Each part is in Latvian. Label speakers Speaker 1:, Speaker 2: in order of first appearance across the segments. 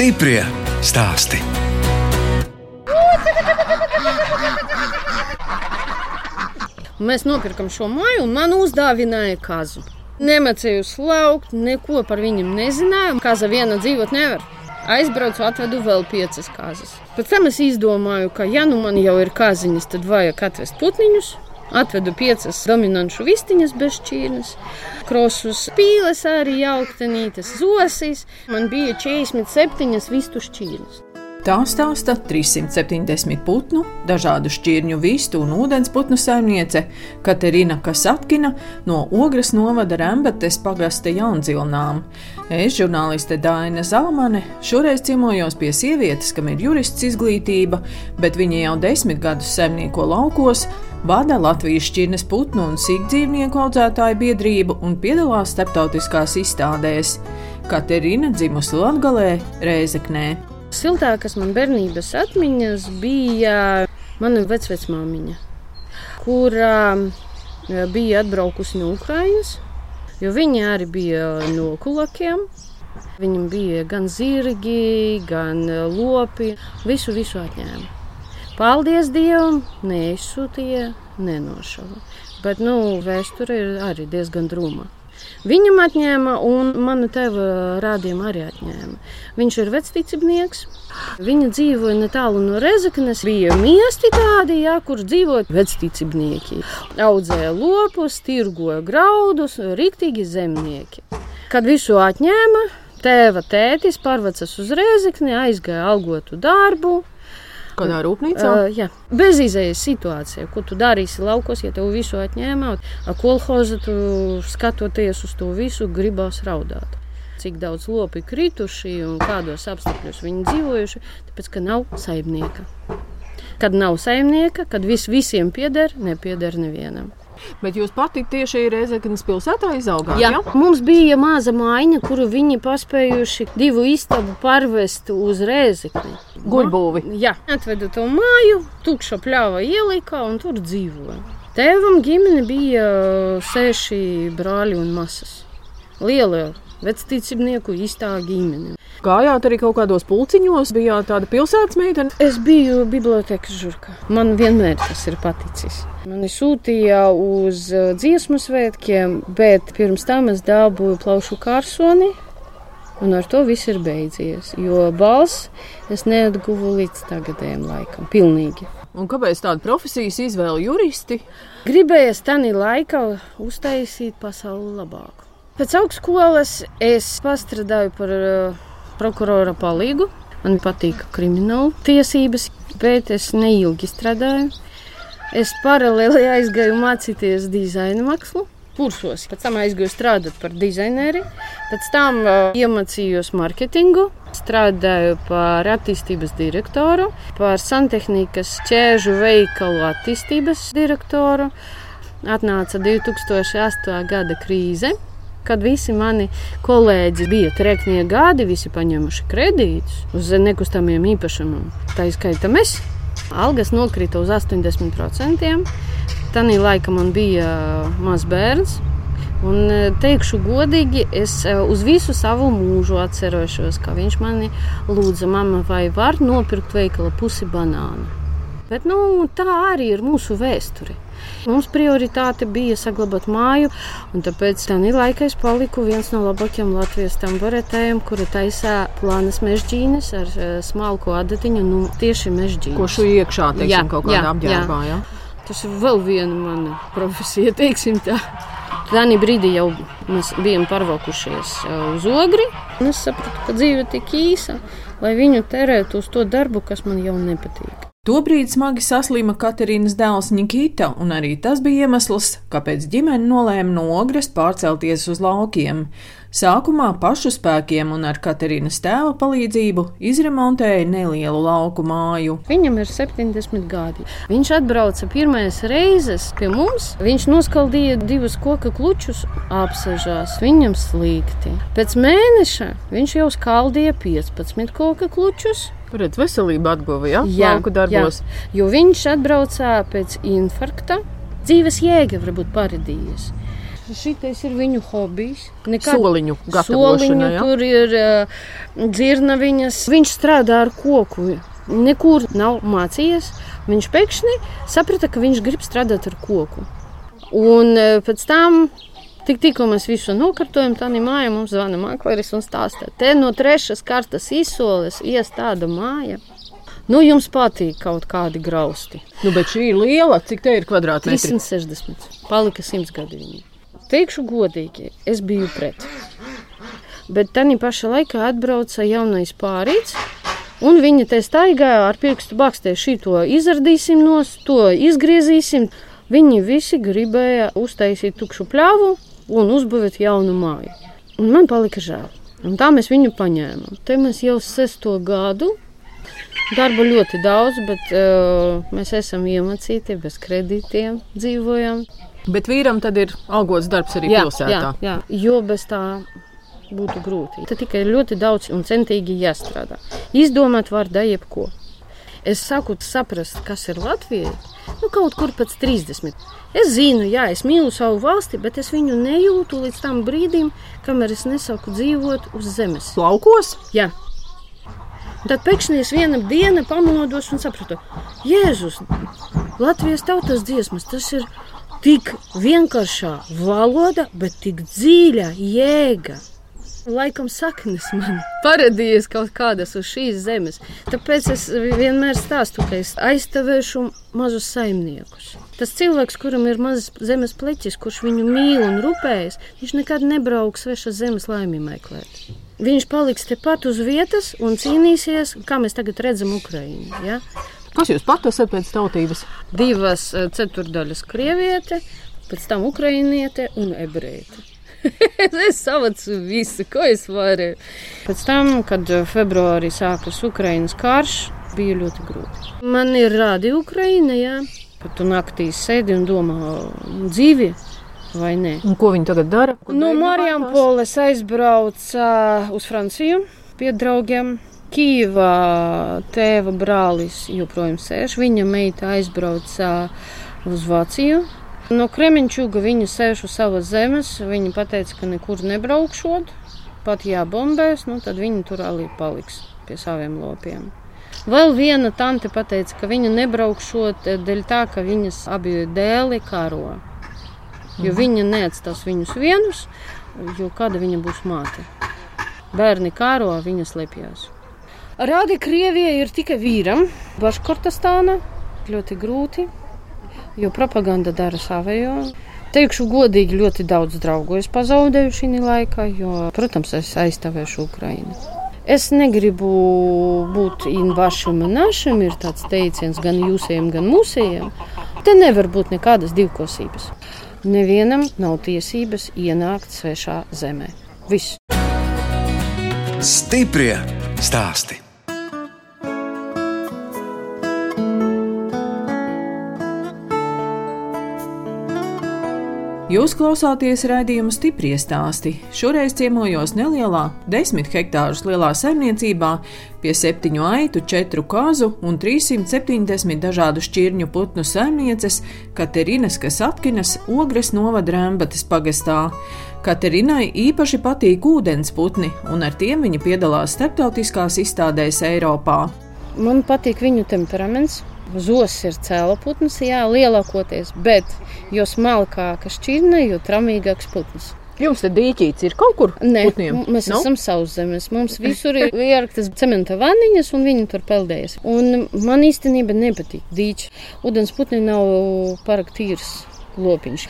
Speaker 1: Stiprie stāsti.
Speaker 2: Mēs nopirkam šo māju, un man uzdāvināja kazu. Nemācīju slaukt, neko par viņiem nezināju. Kaza viena dzīvot nevar. Aizbraucu, atvedu vēl piecas kazas. Pēc tam es izdomāju, ka, ja nu man jau ir kaziņas, tad vajag atvest putniņus. Atvedu piecas dominantu vistiņas bez šķīrnes, krosus, pīles, arī jauktenītes, zosis. Man bija 47 vistu šķīrnes.
Speaker 3: Tā stāsta 370 putnu, dažādu šķirņu vistu un ūdensputnu saimniece Katerina Kasatkina no Ogres novada Rembetes pagasta jaundzilnām. Es, žurnāliste Daina Zalamane, šoreiz ciemojos pie sievietes, kam ir jurists izglītība, bet viņa jau desmit gadus saimnieko laukos, vada Latvijas šķirnes putnu un sīkdzīvnieku audzētāju biedrību un piedalās starptautiskās izstādēs. Katerina dzimusi Latgalē, Rēzeknē.
Speaker 2: Siltākās man bērnības atmiņas bija mana vecmāmiņa, kura bija atbraukusi no Ukrainas. Viņa arī bija no kulakiem. Viņam bija gan zirgi, gan lopi. Visu, visu atņēma. Paldies Dievam, neizsūtīja, nenošava. Bet nu, vēsture ir arī diezgan drūma. Viņam atņēma, un manu tēvu rādījumu arī atņēma. Viņš ir vecticībnieks. Viņa dzīvoja netālu no Rezeknes. Bija miesti tādi, jā, kur dzīvoja vecticībnieki. Audzēja lopus, tirgoja graudus, rīktīgi zemnieki. Kad visu atņēma, tēva tētis pārvācās uz Rezekni, aizgāja algotu darbu.
Speaker 3: Kādā rūpnīcā?
Speaker 2: Uh, jā, bezizējas situācija. Ko tu darīsi laukos, ja tev visu atņēma? Ar kolhozu tu skatoties uz to visu, gribās raudāt. Cik daudz lopi krituši un kādos apstākļos viņi dzīvojuši, tāpēc ka nav saimnieka. Kad nav saimnieka, kad viss visiem pieder, nepieder nevienam.
Speaker 3: Bet jūs pati tieši Reizeknas pilsētā izaugāt?
Speaker 2: Jā, ja? mums bija maza mājiņa, kuru viņi paspējuši divu istabu pārvest uz Reizekni.
Speaker 3: Guļbūvi.
Speaker 2: Jā, atvedu to māju, tukša pļāva ielika un tur dzīvoja. Tēvam ģimene bija seši brāļi un masas. Liela vecticībnieku īstā ģimene.
Speaker 3: Gājāt arī kaut kādos pulciņos, bijāt tāda pilsētas meitene?
Speaker 2: Es biju bibliotekas žurka. Man vienmēr tas ir paticis. Mani sūtīja uz dziesmu svētkiem, bet pirms tam es dabūju plaušu kārsoni. Un ar to viss ir beidzies. Jo balss es neatguvu līdz tagadējiem laikam. Pilnīgi.
Speaker 3: Un kāpēc tāda profesijas izvēle juristi?
Speaker 2: Gribēju tādā laikā uztaisīt pasauli labāku. Pēc augstskolas es pastrādāju par uh, prokurora palīgu. Man patīk krimināla tiesības, bet es neilgi strādāju. Es paralēli aizgāju mācīties dizaina mākslu. Kursos. Pēc tam aizgāju strādāt par dizaineri, pēc tam uh, iemācījos mārketingu, strādāju par attīstības direktoru, par santehnikas ķēžu veikalu attīstības direktoru. Atnāca 2008. gada krīze, kad visi mani kolēģi bija treknie gadi, visi paņēmuši kredītus uz nekustamiem īpašumiem. Tā izskaita mēs. Algas nokrita uz 80%. Tanī laika man bija mazs bērns. Un teikšu godīgi, es uz visu savu mūžu atceros, ka viņš mani lūdza, mama, vai var nopirkt veikala pusi banānu. Bet nu, tā arī ir mūsu vēsture. Mums prioritāte bija saglabāt māju, un tāpēc tādā laikā es paliku viens no labākajiem Latvijas tamboretējiem, kura taisā plānas mežģīnes ar smalku adatiņu, nu tieši mežģīnes.
Speaker 3: Ko šo iekšā, teiksim, jā, kaut kādā apģērbā, jā.
Speaker 2: jā. Tas ir vēl viena mana profesija, teiksim tā. Tādā brīdī jau mēs bijām pārvākušies uz ogri. Es sapratu, ka dzīve ir tik īsa, lai viņu terētu uz to darbu, kas man jau nepatīk.
Speaker 3: Tobrīd smagi saslima Katerīnas dēls Nikita, un arī tas bija iemesls, kāpēc ģimene nolēma no ogres pārcelties uz laukiem. Sākumā pašu spēkiem un ar Katerīnas tēva palīdzību izremontēja nelielu lauku māju.
Speaker 2: Viņam ir 70 gadi. Viņš atbrauca pirmās reizes pie mums. Viņš noskaldīja divus koku klučus, apsežās. Viņam slikti. Pēc mēneša viņš jau skaldīja 15 koku klučus.
Speaker 3: Redz, veselība atguva, ja? Jā, lauku darbos. Jā,
Speaker 2: jo viņš atbrauca pēc infarkta. Dzīves jēga varbūt paradījies. Šitais ir viņu hobijs.
Speaker 3: Nekad soliņu gatavošana. Soliņu,
Speaker 2: ja? Tur ir uh, dzirnaviņas. Viņš strādā ar koku. Nekur nav mācījies. Viņš pēkšņi saprata, ka viņš grib strādāt ar koku. Un uh, pēc tam Tik, tikko mēs visu nokārtojam, tā mājā mums zvana makleris un stāsta, te no trešās kartas izsoles ies tāda māja. Nu, jums patīk kaut kādi grausti.
Speaker 3: Nu, bet šī ir liela, cik te ir kvadrātmetri?
Speaker 2: 360. Palika 100 gadi viņa. Teikšu godīgi, es biju pret. Bet tā pašā laikā atbrauca jaunais pārīts. Un viņa te staigāja ar pirkstu bakstē, šito izradīsim no, to izgriezīsim. Viņi visi gribēja uztaisīt tukšu pļāvu, un uzbūvēt jaunu māju. Un man palika žēl. Un tā mēs viņu paņēmām. Te mēs jau sesto gadu. Darba ļoti daudz, bet uh, mēs esam iemācīti, bez kredītiem dzīvojam.
Speaker 3: Bet vīram tad ir algots darbs arī jā, pilsētā.
Speaker 2: Jā, jā, jo bez tā būtu grūti. Tad tikai ļoti daudz un centīgi jāstrādā. Izdomāt var da jebko. Es saku saprast, kas ir Latvija, nu kaut kur pēc 30. Es zinu, jā, es mīlu savu valsti, bet es viņu nejūtu līdz tam brīdim, kamēr es nesaku dzīvot uz zemes.
Speaker 3: Laukos?
Speaker 2: Jā. Un tad pēkšņi es viena diena pamodos un sapratu, Jēzus, Latvijas tautas dziesmas, tas ir tik vienkāršā valoda, bet tik dziļa jēga. Laikam saknes man paradījies kaut kādas uz šīs zemes. Tāpēc es vienmēr stāstu, ka es aizstāvēšu mazus saimniekus. Tas cilvēks, kuram ir mazs zemes pleķis, kurš viņu mīl un rūpējas, viņš nekad nebrauks svešas zemes laimi meklēt. Viņš paliks tepat uz vietas un cīnīsies, kā mēs tagad redzam, Ukraiņā. Ja?
Speaker 3: Kas jūs pat esat pēc tautības?
Speaker 2: Divas eh, ceturdaļas krieviete, pēc tam ukrainiete un ebreite. es savācu visu, ko es varēju. Pēc tam, kad februārī sākas Ukraiņas karš, bija ļoti grūti. Man ir rādi Ukraiņa, jā, kad tu naktī sēdi un domā dzīvi. Vai ne?
Speaker 3: Un ko viņi tagad dara?
Speaker 2: Kur no Mariampoles aizbrauca uz Franciju pie draugiem. Kīvā tēva brālis joprojām sēž. Viņa meita aizbrauca uz Vāciju No Kremenčuga viņa sēž uz savas zemes. Viņa teica, ka nekur nebraukšot. Pat ja bombēs, nu, tad viņa tur arī paliks pie saviem lopiem. Vēl viena tante teica, ka viņa nebraukšot dēļ tā, ka viņas abi dēli karo. Jo mhm. viņa neatstās viņus vienus, jo kāda viņa būs māte. Bērni karo, viņa slēpjas. Rādi Krievijai ir tikai vīram, Baškortastāna ļoti grūti jo propaganda dara savējo. Teikšu godīgi, ļoti daudz draugu es pazaudēju šī laikā, jo, protams, es aizstāvēšu Ukrajinu. Es negribu būt invašam un našam, ir tāds teiciens gan jūsējiem, gan mūsējiem. Te nevar būt nekādas divkosības. Nevienam nav tiesības ienākt svešā zemē. Viss. Stiprie stāsti.
Speaker 3: Jūs klausāties raidījuma stipri stāstī. Šoreiz ciemojos nelielā, desmit hektārus lielā saimniecībā pie septiņu aitu, četru kazu un 370 dažādu šķirņu putnu saimnieces Katerinas Kasatkinas Ogres novada Rembatas pagastā. Katerinai īpaši patīk ūdens putni, un ar tiem viņa piedalās starptautiskās izstādēs Eiropā.
Speaker 2: Man patīk viņu temperaments, Zos ir cēla putns, jā, lielākoties, bet jo smalkāka šķirne, jo tramīgāks putns.
Speaker 3: Jums te dīķīts ir kaut kur?
Speaker 2: Nē, putniem? mēs no? esam sauszemes. Mums visur ir ieraktas cementa vaniņas, un viņi tur peldējas. Un man īstenībā nepatīk dīķi. Vodens putni nav pārāk tīrs. Lopiņš.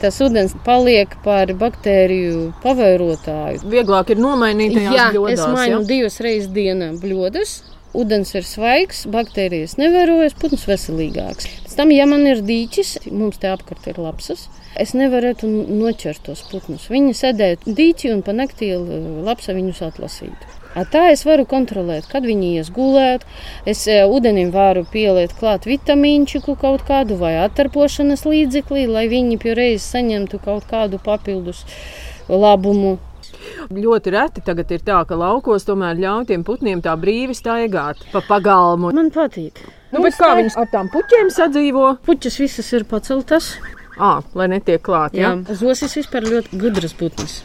Speaker 2: Tas ūdens paliek par baktēriju pavairotāju.
Speaker 3: Vieglāk ir nomainīt tajās
Speaker 2: jā,
Speaker 3: bļodās.
Speaker 2: Es mainu ja? divas reizes dienā bļodas, ūdens ir svaigs, baktērijas nevērojas, putns veselīgāks. Pēc tam, ja man ir dīķis, mums te apkārt ir lapsas, es nevarētu noķert tos putnus. Viņi sēdētu dīķi un pa naktī lapsa viņus atlasītu. Tā es varu kontrolēt, kad viņi ies gulēt. Es e, ūdenim varu pieliet klāt vitamīnčiku kaut kādu vai attarpošanas līdzekli, lai viņi pie reizes saņemtu kaut kādu papildus labumu.
Speaker 3: Ļoti reti tagad ir tā, ka laukos tomēr ļauj tiem putniem tā brīvi staigāt pa pagalmu.
Speaker 2: Man patīk.
Speaker 3: Nu, bet kā viņas ar tām puķiem sadzīvo?
Speaker 2: Puķis visas ir paceltas.
Speaker 3: À, lai netiek klāt.
Speaker 2: Jā,
Speaker 3: Ja?
Speaker 2: zosis vispār ļoti gudras putnas.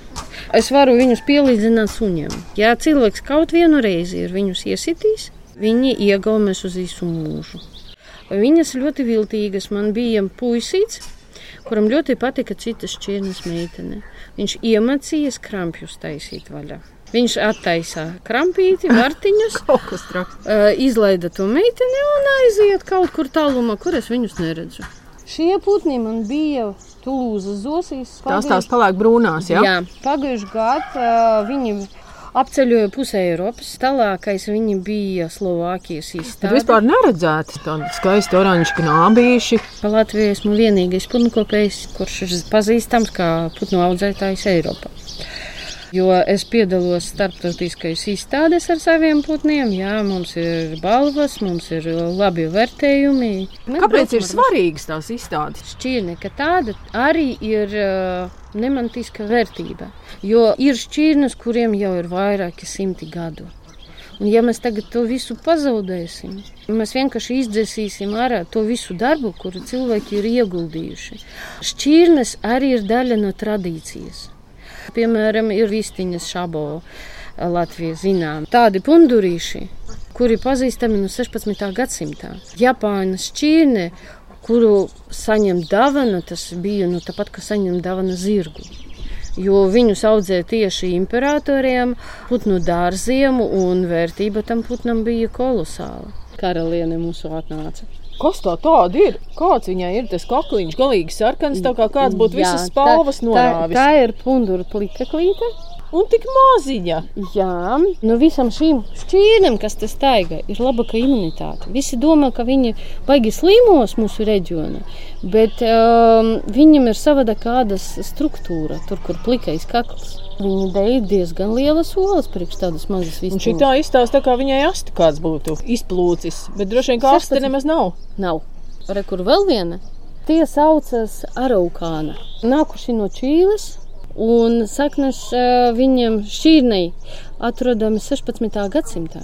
Speaker 2: Es varu viņus pielīdzināt suņiem. Ja cilvēks kaut vienu reizi ir viņus iesitījis, viņi iegaumēs uz visu mūžu. Viņas ļoti viltīgas. Man bija puisīts, kuram ļoti patika citas šķirnes meitene. Viņš iemācījās krampjus taisīt vaļā. Viņš attaisā krampīti, uh, izlaida to meiteni un aiziet kaut kur tālumā, kur es viņus neredzu. Šie putni man bija Tulūzas zosīs.
Speaker 3: Tās tās paliek brūnās, jā?
Speaker 2: Jā, pagājušajā gadā uh, viņi apceļoja pusē Eiropas. Tālākais viņi bija Slovākijas izstāde.
Speaker 3: vispār neredzēti tādi skaisti oranži knābīši.
Speaker 2: Pa Latviju esmu vienīgais putnukopējs, kurš ir pazīstams kā putnu audzētājs Eiropā. Jo es piedalos starptautiskajās izstādēs ar saviem putniem. Jā, mums ir balvas, mums ir labi vērtējumi. Mēs
Speaker 3: Kāpēc ir svarīgas tās izstādes?
Speaker 2: šķirne, ka tāda arī ir uh, nemantiska vērtība. Jo ir šķirnes, kuriem jau ir vairāki simti gadu. Un ja mēs tagad to visu pazaudēsim, mēs vienkārši izdzēsīsim ārā to visu darbu, kuru cilvēki ir ieguldījuši. Šķirnes arī ir daļa no tradīcijas. Piemēram, ir vistiņas šabo Latvijā zinām. Tādi pundurīši, kuri pazīstami no 16. gadsimta. Japānas šķirne, kuru saņem dāvanu, tas bija nu, tāpat, kā saņem dāvanu zirgu. Jo viņus audzēja tieši imperatoriem, putnu dārziem, un vērtība tam putnam bija kolosāla. Karaliene mūsu atnāca.
Speaker 3: Kas tā tāda ir? Kāds viņai ir tas kakliņš, galīgi sarkans, tā kā kāds būtu visas
Speaker 2: Jā,
Speaker 3: spalvas
Speaker 2: tā,
Speaker 3: norāvis.
Speaker 2: tā ir pundura plikaklīte.
Speaker 3: Un tik maziņa.
Speaker 2: Jā, no visam šīm šķīrnēm, kas te staigā, ir labāka imunitāte. Visi domā, ka viņi baigi slimos mūsu reģionā, bet um, viņam ir savāda kādas struktūra, tur, kur plikais kakls. Viņi dēļ diezgan lielas olas priekš tādas mazas
Speaker 3: Un šī tā izstāsta, tā kā viņai asti kāds būtu izplūcis, bet droši vien kā asti
Speaker 2: 16.
Speaker 3: nemaz nav.
Speaker 2: Nav. Re, kur vēl viena? Tie saucas araukāna. Nākuši no Čīles. Un saknes viņiem šķirnei atrodami 16. gadsimtā.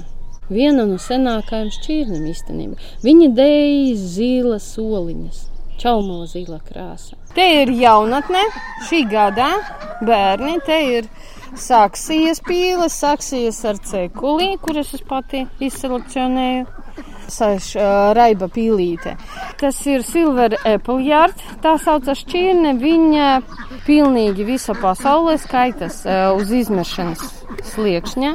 Speaker 2: Viena no senākajām šķirnēm īstenībā. Viņi dēja zilas soliņas, čaumo zila krāsa. Te ir jaunatne, šī gada bērni. Te ir saksijas pīles, saksijas ar cekulī, kuras es pati izselekcionēju. Uh, raiba pīlīte. Tas ir Silver Apple Yard. Tā saucas šķirne. Viņa pilnīgi visa pasaulē skaitas uz izmešanas sliekšņa.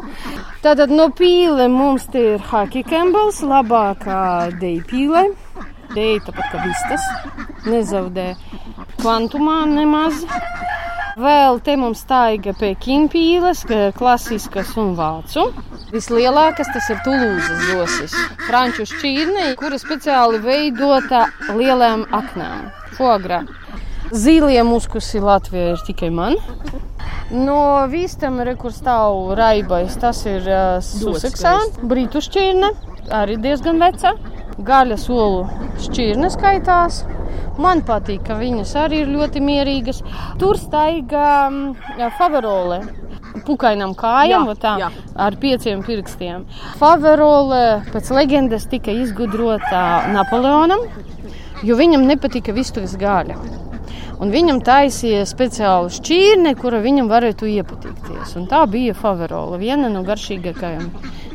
Speaker 2: Tātad no pīle mums te ir Haki Campbells, labākā deja pīle. Deja tāpat kā vistas. Nezaudē kvantumā nemaz. Vēl te mums taiga Pekīna pīles, ka- klasiskas un vācu. Vislielākais tas ir Tulūzas zosis, franču šķirne, kura speciāli veidota lielām aknām. Fogra. Zīlie muskusi Latvijā ir tikai man. No vīstam rekur stāv raibais, tas ir uh, Suseksā, Britu šķirne, arī diezgan veca. Gaļa solu šķirne skaitās. Man patīk, ka viņas arī ir ļoti mierīgas. Tur staigā um, faverole. Pukainām kājām,
Speaker 3: Jā,
Speaker 2: tā,
Speaker 3: jā.
Speaker 2: ar pieciem pirkstiem. Faverole pēc leģendas tika izgudrota Napoleonam, jo viņam nepatika vistuves gaļa. Un viņam taisīja speciālu šķirni, kura viņam varētu iepatikties. Un tā bija faverola, viena no garšīgākajām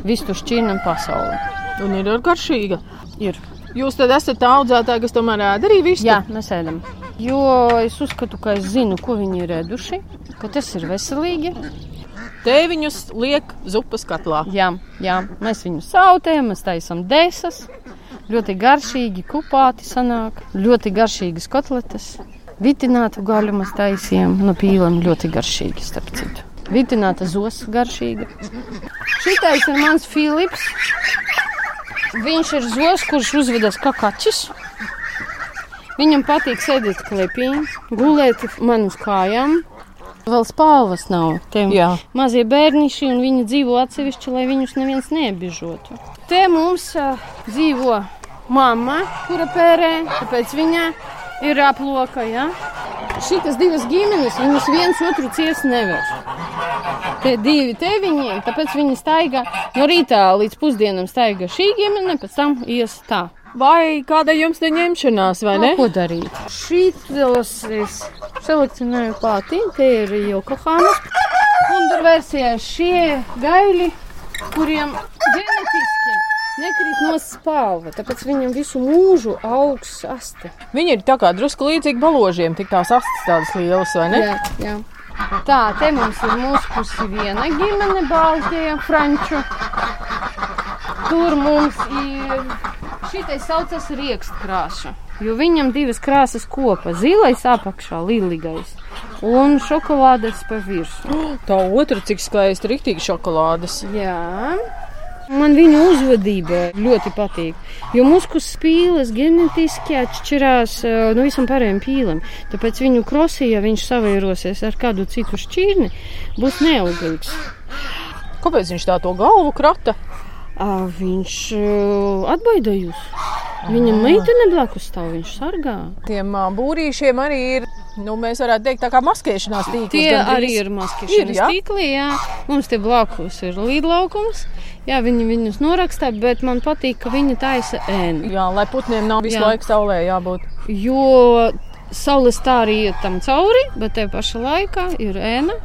Speaker 2: vistu šķirnēm pasaulē.
Speaker 3: Un ir garšīga.
Speaker 2: Ir.
Speaker 3: Jūs tad esat tā audzētāji, kas tomēr ēd arī visu?
Speaker 2: Jā, mēs ēdam. Jo es uzskatu, ka es zinu, ko viņi ir ēduši, ka tas ir veselīgi.
Speaker 3: Tēviņus liek zupas katlā.
Speaker 2: Jā, jā mēs viņus sautējam, mēs taisām desas. Ļoti garšīgi kupāti sanāk, ļoti garšīgas kotletes. Vitinātu gaļu mēs taisījām no pīlēm ļoti garšīgi, starp citu. Vitināta zosa garšīga. Šitais ir mans Filips. Viņš ir zos, kurš uzvedas kā kaķis. Viņam patīk sēdēt klēpī, gulēt man uz kājām. Vēl spāvas nav. Tiem
Speaker 3: Jā.
Speaker 2: mazie bērniši, un viņi dzīvo atsevišķi, lai viņus neviens neapbižotu. Te mums uh, dzīvo mamma, kura pērē, tāpēc viņa ir aploka. Ja? Šitas divas ģimenes, viņas viens otru ciest nevar. Te divi teviņi, tāpēc viņi staigā no rīta līdz pusdienam staigā šī ģimene, pēc tam ies tā.
Speaker 3: Vai kāda jums te ņemšanās, vai ne?
Speaker 2: Ko darīt? Šītos es selekcionēju pati, tie ir Jokohamas. Un tur versijā šie gaļi, kuriem ģenetiski nekrīt no spalva, tāpēc viņam visu mūžu augs asti.
Speaker 3: Viņi ir tā kā drusku līdzīgi baložiem, tik tās astes tādas lielas, vai ne?
Speaker 2: Jā, jā. Tā, te mums ir mūsu pusi viena ģimene, Baltija, Franču. Tur mums ir šitais saucas riekstkrāša, jo viņam divas krāsas kopā - zilais apakšā, lilīgais un šokolādes pa virsmu.
Speaker 3: Tā otra, cik skaista, riktīgi šokolādes.
Speaker 2: Jā. Man viņa uzvedība ļoti patīk. Jo muskus spīles genetiski atšķirās eh, no visam pārējiem pīlēm. Tāpēc viņu krosī, ja viņš savienosies ar kādu citu šķirni, būs neauglīgs.
Speaker 3: Kāpēc viņš tā to galvu krata?
Speaker 2: Viņš atbaida jūs. Viņa meitene blakus stāv, viņš sargā.
Speaker 3: Tiem būrīšiem arī ir, nu, mēs varētu teikt, tā kā maskēšanās tīkls.
Speaker 2: Tie arī ir maskēšanas
Speaker 3: Ir, jā?
Speaker 2: tīkli. Jā. Mums te blakus ir līdlaukums. Jā, viņi viņus norakstā, bet man patīk, ka viņi taisa ēnu.
Speaker 3: Jā, lai putniem nav visu
Speaker 2: Jā.
Speaker 3: laiku saulē jābūt.
Speaker 2: Jo saules tā arī iet tam cauri, bet te pašā laikā ir ēna.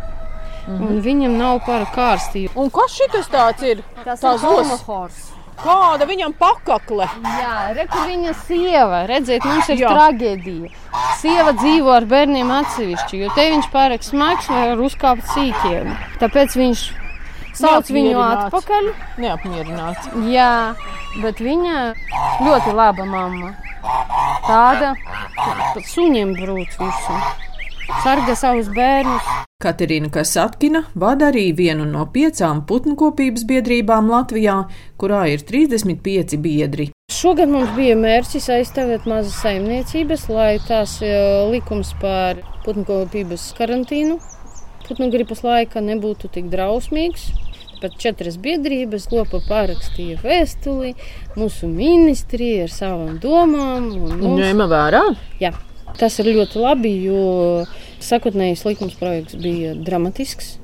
Speaker 3: Mhm.
Speaker 2: Un viņam nav par kārstību.
Speaker 3: Un kas šis tāds ir?
Speaker 2: Tas
Speaker 3: Tā
Speaker 2: ir
Speaker 3: zos.
Speaker 2: homohors.
Speaker 3: Kāda viņam pakakle?
Speaker 2: Jā, reku viņa sieva. Redziet, mums ir
Speaker 3: Jā.
Speaker 2: Traģēdija. Sieva dzīvo ar bērniem atsevišķi, jo te viņš pārāk smags vai var uzkāpt sīkiem. Tāpēc viņš sauc viņu atpakaļ.
Speaker 3: Neapmierināts.
Speaker 2: Jā, bet viņa ļoti laba mamma. Tāda, pat suņiem brūc visu. Sarga savus bērnus.
Speaker 3: Katerina Kasatkina vada arī vienu no piecām putnkopības biedrībām Latvijā, kurā ir 35 biedri.
Speaker 2: Šogad mums bija mērķis aizstāvēt mazas saimniecības, lai tās eh, likums par putnkopības karantīnu putnu gripas laikā nebūtu tik drausmīgs. Pat četras biedrības kopā pārakstīja vēstuli mūsu ministrijai ar savām domām. un mums-
Speaker 3: Ņēma vērā?
Speaker 2: Jā, tas ir ļoti labi, jo sakotnējais likums projekts bija dramatisks.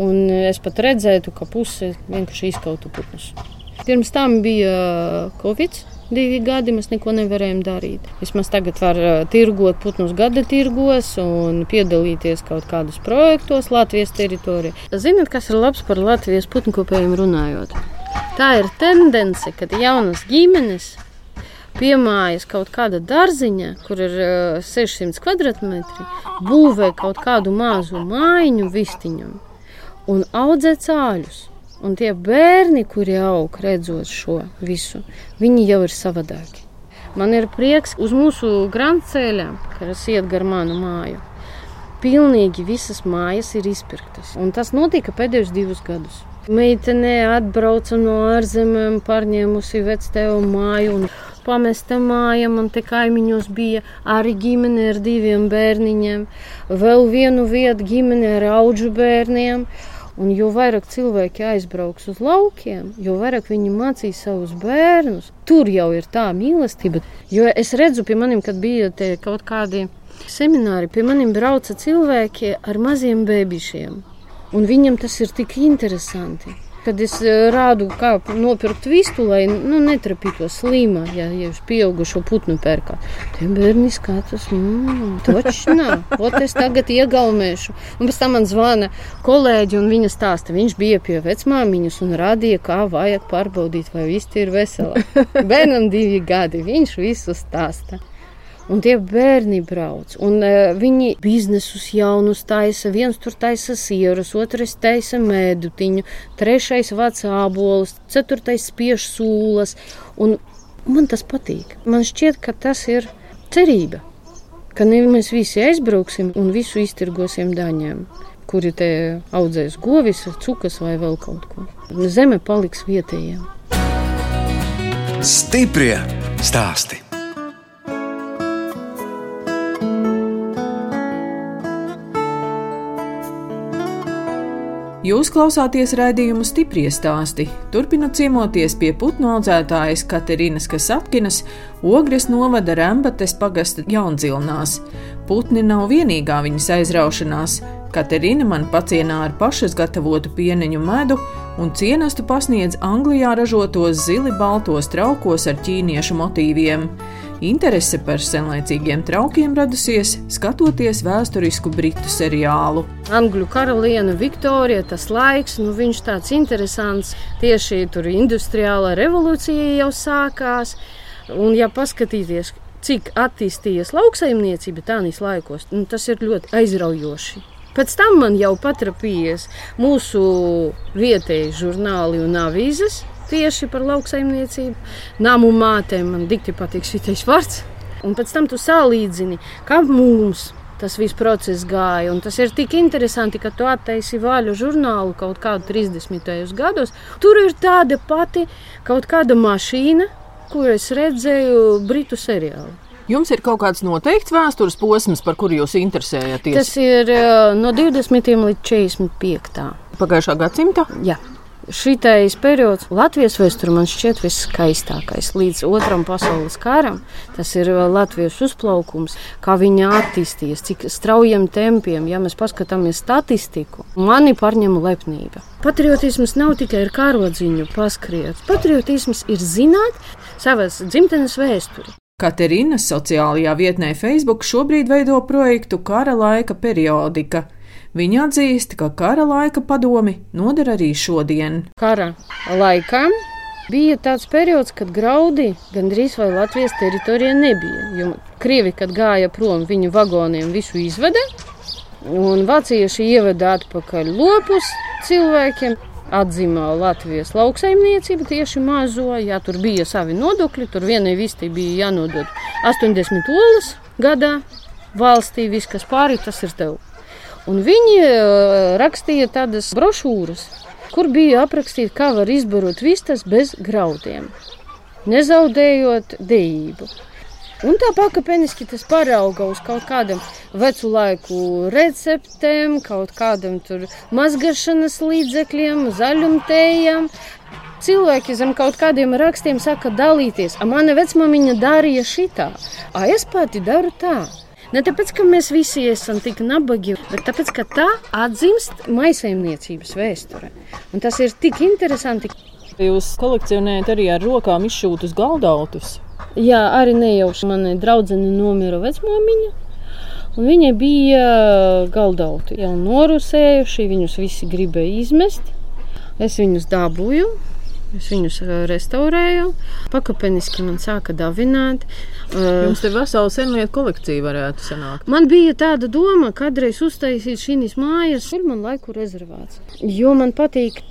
Speaker 2: Un es pat redzētu, ka puse vienkārši izkautu putnus. Pirms tam bija Covid. Divi gadi mēs neko nevarējām darīt. Vismaz tagad var ā, tirgot putnus gada tirgos un piedalīties kaut kādos projektos Latvijas teritorijā. Ziniet, kas ir labs par Latvijas putnkopējiem runājot? Tā ir tendence, kad jaunas ģimenes piemājas kaut kāda dārziņa, kur ir uh, 600 kvadrātmetri, būvē kaut kādu mazu mājiņu vistiņam un audzē cāļus. Un tie bērni, kuri aug redzot šo visu, viņi jau ir savādāki. Man ir prieks uz mūsu grāmatceļa, kas iet gar manu māju. Pilnīgi visas mājas ir izpirktas. Un tas notika pēdējos divus gadus. Meitene atbrauca no ārzemēm, pārņēmusi vectēvu māju un pamesta māja. Man te kaimiņos bija arī ģimene ar diviem bērniņiem, vēl vienu vietu ģimene ar auģu bērniem. Un jo vairāk cilvēki aizbrauks uz laukiem, jo vairāk viņi mācīs savus bērnus. Tur jau ir tā mīlestība. Jo es redzu, pie maniem, kad bija kaut kādi semināri, pie maniem brauca cilvēki ar maziem bērniem. Un viņam tas ir tik interesanti. Kad es eh, rādu, kā nopirkt vistu, lai nu, netrapītos slimā, ja ja jūs pieaugušo putnu pērkāt. Tie bērni skatās, mmm, točnā, ot es tagad iegaumēšu. Un pēc tam man zvana kolēģi, un viņa stāsta, viņš bija pie vecmāmiņas un rādīja, kā vajag pārbaudīt, vai viss ir vesela. Bērnam divi gadi, viņš visu stāsta. Un tie bērni brauc, un uh, viņi biznesus jaunus taisa. Viens tur taisa sierus, otrs taisa mēdutiņu, trešais vāc ābolus, ceturtais spiež sūlas. Un man tas patīk. Man šķiet, ka tas ir cerība. Ka mēs visi aizbrauksim un visu iztirgosim daņiem, kuri te audzēs govis, cukas vai vēl kaut ko. Zeme paliks vietējiem.
Speaker 1: Stiprie stāsti.
Speaker 3: Jūs klausāties raidījumu stipri stāstī. Turpinot ciemoties pie putnu audzētājas Katerinas Kasatkinas, Ogres novada Rembates pagasta jaundzilnās. Putni nav vienīgā viņas aizraušanās. Katerina man pacienā ar pašas gatavotu pieneņu medu un cienastu pasniedz Anglijā ražotos zili baltos traukos ar ķīniešu motīviem. Interese par senlaicīgiem traukiem radusies, skatoties vēsturisku britu seriālu.
Speaker 2: Angļu karaliene Viktorija, tas laiks, nu viņš tāds interesants. Tieši tur industriālā revolūcija jau sākās. Un, ja paskatīties, cik attīstījies lauksaimniecība tādīs laikos, nu, tas ir ļoti aizraujoši. Pēc tam man jau patrapījies mūsu vietēji žurnāli un avīzes tieši par lauksaimniecību. Nāmu mātēm man dikti patīk šis vārds. Un pēc tam tu salīdzini, kā mums tas viss process gāja. Un tas ir tik interesanti, ka tu attaisi vaļu žurnālu kaut kādu 30. gados. Tur ir tāda pati kaut kāda mašīna, kur es redzēju Britu seriālu.
Speaker 3: Jums ir kaut kāds noteikts vēstures posms, par kuru jūs interesējaties?
Speaker 2: Tas ir uh, no 20. līdz 45.
Speaker 3: pagājušā gadsimta.
Speaker 2: Jā. Šitais periods Latvijas vēsturē man šķiet viskaistākais. Līdz otram pasaules karam tas ir Latvijas uzplaukums, kā viņa attīstījies, cik straujiem tempiem, ja mēs paskatāmies statistiku, mani pārņem lepnība. Patriotisms nav tikai ar karodziņu paskriet. Patriotisms ir zināt savas dzimtenes vēsturi.
Speaker 3: Katerinas sociālajā vietnē Facebook šobrīd veido projektu Kara laika periodika. Viņa atzīst, ka kara laika padomi noder arī šodien.
Speaker 2: Kara laikā bija tāds periods, kad graudi gandrīz vai Latvijas teritorijā nebija. Jo Krievi, kad gāja prom, viņu vagoniem visu izveda, un vācieši ieveda atpakaļ lopus cilvēkiem atzima Latvijas lauksaimniecība tieši mazo. Jā, tur bija savi nodokļi, tur vienai vistai bija jānodod 80 olas gadā valstī, viss, kas pāri, tas ir tev. Un viņi rakstīja tādas brošūras, kur bija aprakstīts, kā var izbarot vistas bez graudiem, nezaudējot dejību. Un tā pakāpeniski tas parauga uz kaut kādam vecu laiku receptēm, kaut kādam tur mazgašanas līdzekļiem, zaļumtējiem. Cilvēki zem kaut kādiem rakstiem saka dalīties. A mana vecmamiņa darīja šitā, a es pati daru tā. Ne tāpēc, ka mēs visi esam tik nabagi, bet tāpēc, ka tā atzīst maisaimniecības vēsture. Un tas ir tik interesanti.
Speaker 3: Jūs kolekcionējat arī ar rokām izšūtus galdautus.
Speaker 2: Jā, arī nejauši manai draudzene nomira vecmāmiņa. Viņai bija galdauti jau norusējuši, viņus visi gribēja izmest. Es viņus dabūju, Es viņus restaurēju, pakāpeniski man sāka davināt.
Speaker 3: Jums te vesela senlietu kolekcija varētu sanākt.
Speaker 2: Man bija tāda doma, kādreiz uztaisīt šīs mājas, kur man laiku rezervāts. Jo man patīk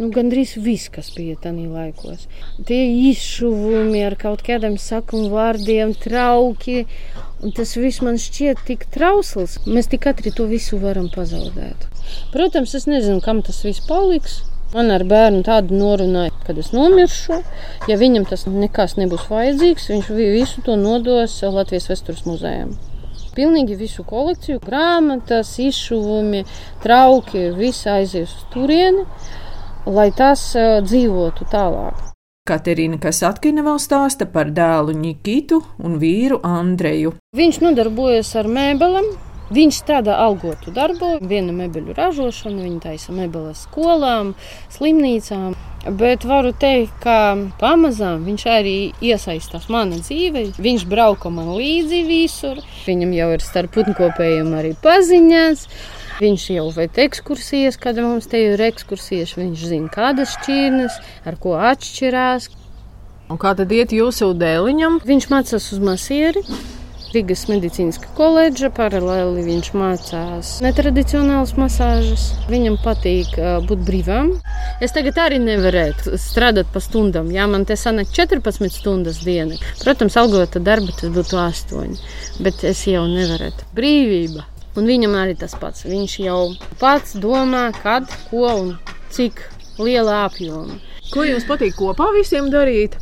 Speaker 2: Nu, Gan drīz viss, kas bija tajā laikos. Tie izšuvumi ar kaut kādiem sakuma vārdiem, trauki. Tas viss man šķiet tik trausls. Mēs tik ātri to visu varam pazaudēt. Protams, es nezinu, kam tas viss paliks. Man ar bērnu tādu norunāja, kad es nomiršu. Ja viņam tas nekas nebūs vajadzīgs, viņš visu to nodos Latvijas Vēstures muzejam. Pilnīgi visu kolekciju, grāmatas, izšuvumi, trauki, viss aizies uz turieni lai tas uh, dzīvotu tālāk.
Speaker 3: Katerina Kasatkina vēl stāsta par dēlu Nikitu un vīru Andreju.
Speaker 2: Viņš nodarbojas ar mēbelēm. Viņš strādā algotu darbu, viena mebeļu ražošana, viņa taisa mebeles skolām, slimnīcām. Bet varu teikt, ka pamazām viņš arī iesaistās manā dzīvē. Viņš brauka man līdzi visur. Viņam jau ir starp putnkopējiem arī paziņas. Viņš jau veic ekskursijas, kad mums te ir ekskursijas. Viņš zina, kādas šķirnes, ar ko atšķirās.
Speaker 3: Un kā tad iet jūsu dēliņam?
Speaker 2: Viņš mācās uz masieri. Rīgas medicīniskā koledža, paralēli viņš mācās netradicionālas masāžas. Viņam patīk būt brīvam. Es tagad arī nevarētu strādāt pa stundām. Jā, man te sanāk 14 stundas dienā. Protams, algota darba tas būtu 8, bet es jau nevarētu. Brīvība! Un viņam arī tas pats. Viņš jau pats domā, kad, ko un cik lielā apjomā.
Speaker 3: Ko jums patīk kopā visiem darīt?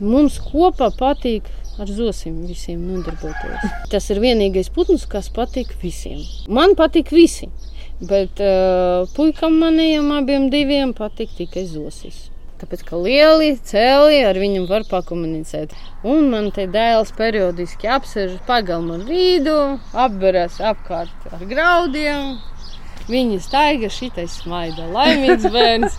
Speaker 2: Mums kopā patīk ar zosim visiem nodarboties. Tas ir vienīgais putns, kas patīk visiem. Man patīk visi, bet uh, puikam maniem abiem diviem patīk tikai zosis. Tāpēc, ka lieli cēli ar viņu var pakomunicēt. Un man te dēls periodiski apsēž pagalmu ar vīdu, apberas apkārt ar graudiem. Viņa staiga šitais smaida. Laimīgs bērns!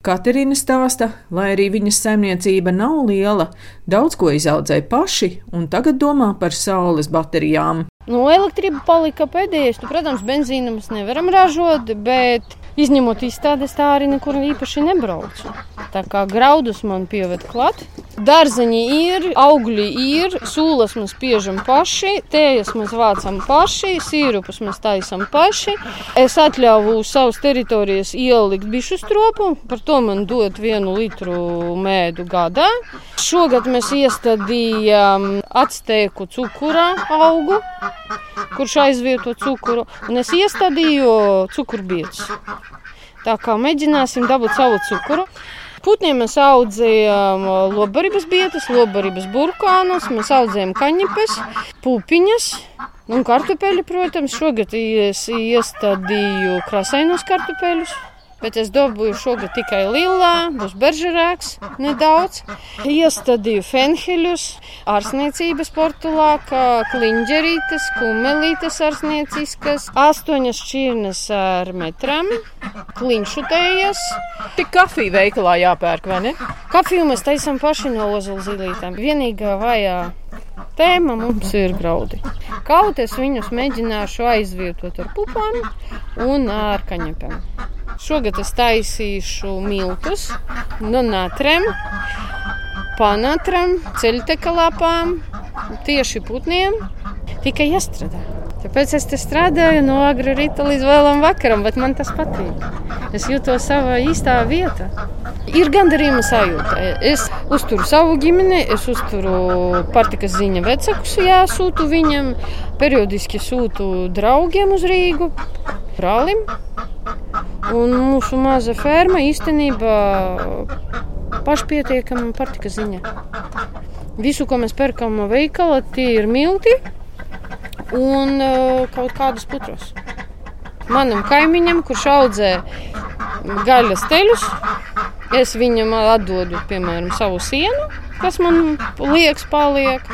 Speaker 3: Katerīna stāsta, lai arī viņas saimniecība nav liela, daudz ko izaudzēja paši un tagad domā par saules baterijām.
Speaker 2: Nu, elektrība palika pēdējais. Nu, protams, benzīnu mēs nevaram ražot, bet izņemot izstādes, tā arī nekur īpaši nebraucu. Tā kā graudus man pieved klāt. Dārzeņi ir, augļi ir, sūlas mēs spiežam paši, tējas mēs vācam paši, sīrupus mēs taisam paši. Es atļauju uz savas teritorijas ielikt bišu stropu, par to man dod vienu litru mēdu gadā. Šogad mēs iestādījām atstēku cukura augu, kurš aizvieto cukuru, un es iestādīju cukurbiedus. Tā kā mēģināsim dabūt savu cukuru. Putniem mēs audzējām lobarības bietas, lobarības burkānus, mēs audzējām kaņepes, pupiņas un kartupeļu, protams. Šogad es iestādīju krasainos kartupeļus. Bet es dabūju šogad tikai lilā, būs beržerāks nedaudz. Iestādīju fenheļus, ārsniecības portulākā, kliņģerītes, kumelītes ārsnieciskas, astoņas šķirnes ar metram, kliņšutējas.
Speaker 3: Tik kafija veikalā jāpērk, vai ne?
Speaker 2: Kafiju mēs taisām paši no ozolu zilītām. Vienīgā vajā tēma mums ir graudi. Kaut es viņus mēģināšu aizvietot ar pupām un ar kaņepēm. Šogad es taisīšu miltus no natrem, panatram, ceļtekalapām, tieši putniem. Tikai jāstrādā. Tāpēc es te strādāju no agrā rīta līdz vēlam vakaram, bet man tas patīk. Es jūtos savā īstā vietā. Ir gandarījuma sajūta. Es uzturu savu ģimeni, es uzturu pārtikas ziņa vecākus, jāsūtu viņam. Periodiski sūtu draugiem uz Rīgu, brālim. Un mūsu maza ferma īstenībā pašpietiekama pārtikas ziņa. Visu, ko mēs pērkam no veikala, tie ir milti un uh, kaut kādus putros. Manam kaimiņam, kurš audzē gaļas teļus, es viņam atdodu, piemēram, savu sienu, kas man liekas, paliek.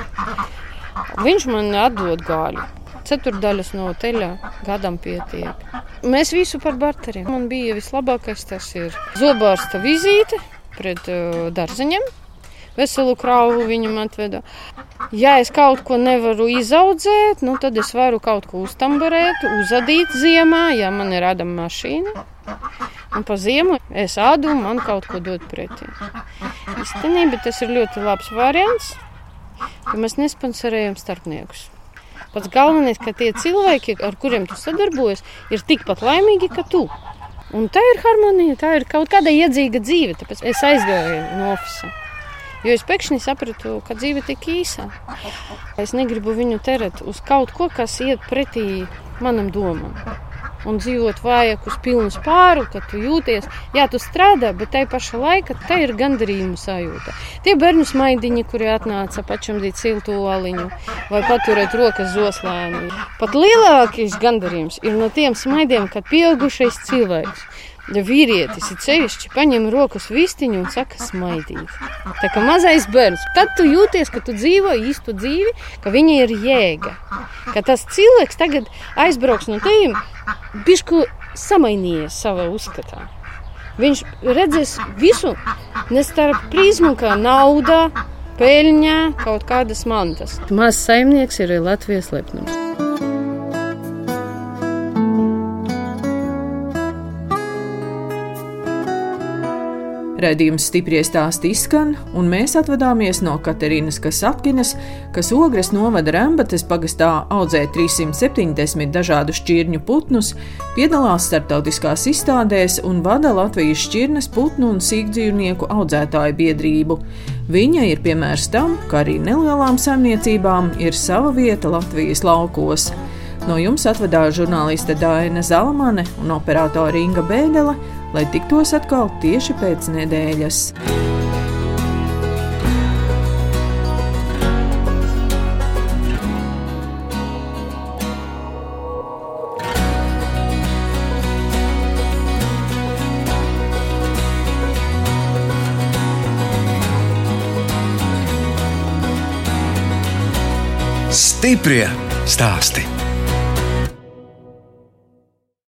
Speaker 2: Viņš man atdod gaļu. Ceturdaļas no teļa gadam pietiek. Mēs visu par barteriem. Man bija vislabākais tas ir zobārsta vizīte pret uh, dārzeņiem veselu kravu viņam atveda. Ja es kaut ko nevaru izaudzēt, nu, tad es varu kaut ko uztamburēt, uzadīt ziemā, ja man ir rādama mašīna. Un pa ziemu es ādu man kaut ko dod pretī. Īstenībā tas ir ļoti labs variants, ka mēs nesponsorējam starpniekus. Pats galvenais, ka tie cilvēki, ar kuriem tu sadarbojies, ir tikpat laimīgi kā tu. Un tā ir harmonija, tā ir kaut kāda iedzīga dzīve. Tāpēc es aizgāju no oficiāla. Jo es pēkšņi sapratu, ka dzīve ir tik īsa. Es negribu viņu terēt uz kaut ko, kas iet pretī manam domam. Un dzīvot vajag uz pilnu spāru, kad tu jūties, jā, tu strādā, bet tai pašā laikā tā ir gandarījuma sajūta. Tie bērnu smaidiņi, kuri atnāca pačamdīt siltu oliņu vai paturēt rokas zoslēni. Pat lielākais gandarījums ir no tiem smaidiem, kad pieaugušais cilvēks Ja vīrietis ir ceļšķi, paņem rokas vistiņu un saka, smaidīt. Tā kā mazais bērns, tad tu jūties, ka tu dzīvo īstu dzīvi, ka viņa ir jēga. Ka tas cilvēks tagad aizbrauks no tevīm, bišku samainījies savā uzskatā. Viņš redzēs visu ne starp prizmu, kā nauda, peļņa, kaut kādas mantas. Mazs saimnieks ir Latvijas lepnums.
Speaker 3: Redījums stipri stāsti izskan, un mēs atvadāmies no Katerīnas Kasapkinas, kas Ogres novada Rembates pagastā audzē 370 dažādu šķirņu putnus, piedalās starptautiskās izstādēs un vada Latvijas šķirnes putnu un sīkdzīvnieku audzētāju biedrību. Viņa ir piemērs tam, ka arī nelielām saimniecībām ir sava vieta Latvijas laukos. No jums atvedās žurnāliste Dāna Zalamane un operātore Inga Bēdelē lai tiktos atkal tieši pēc nedēļas.
Speaker 1: Stiprie stāsti.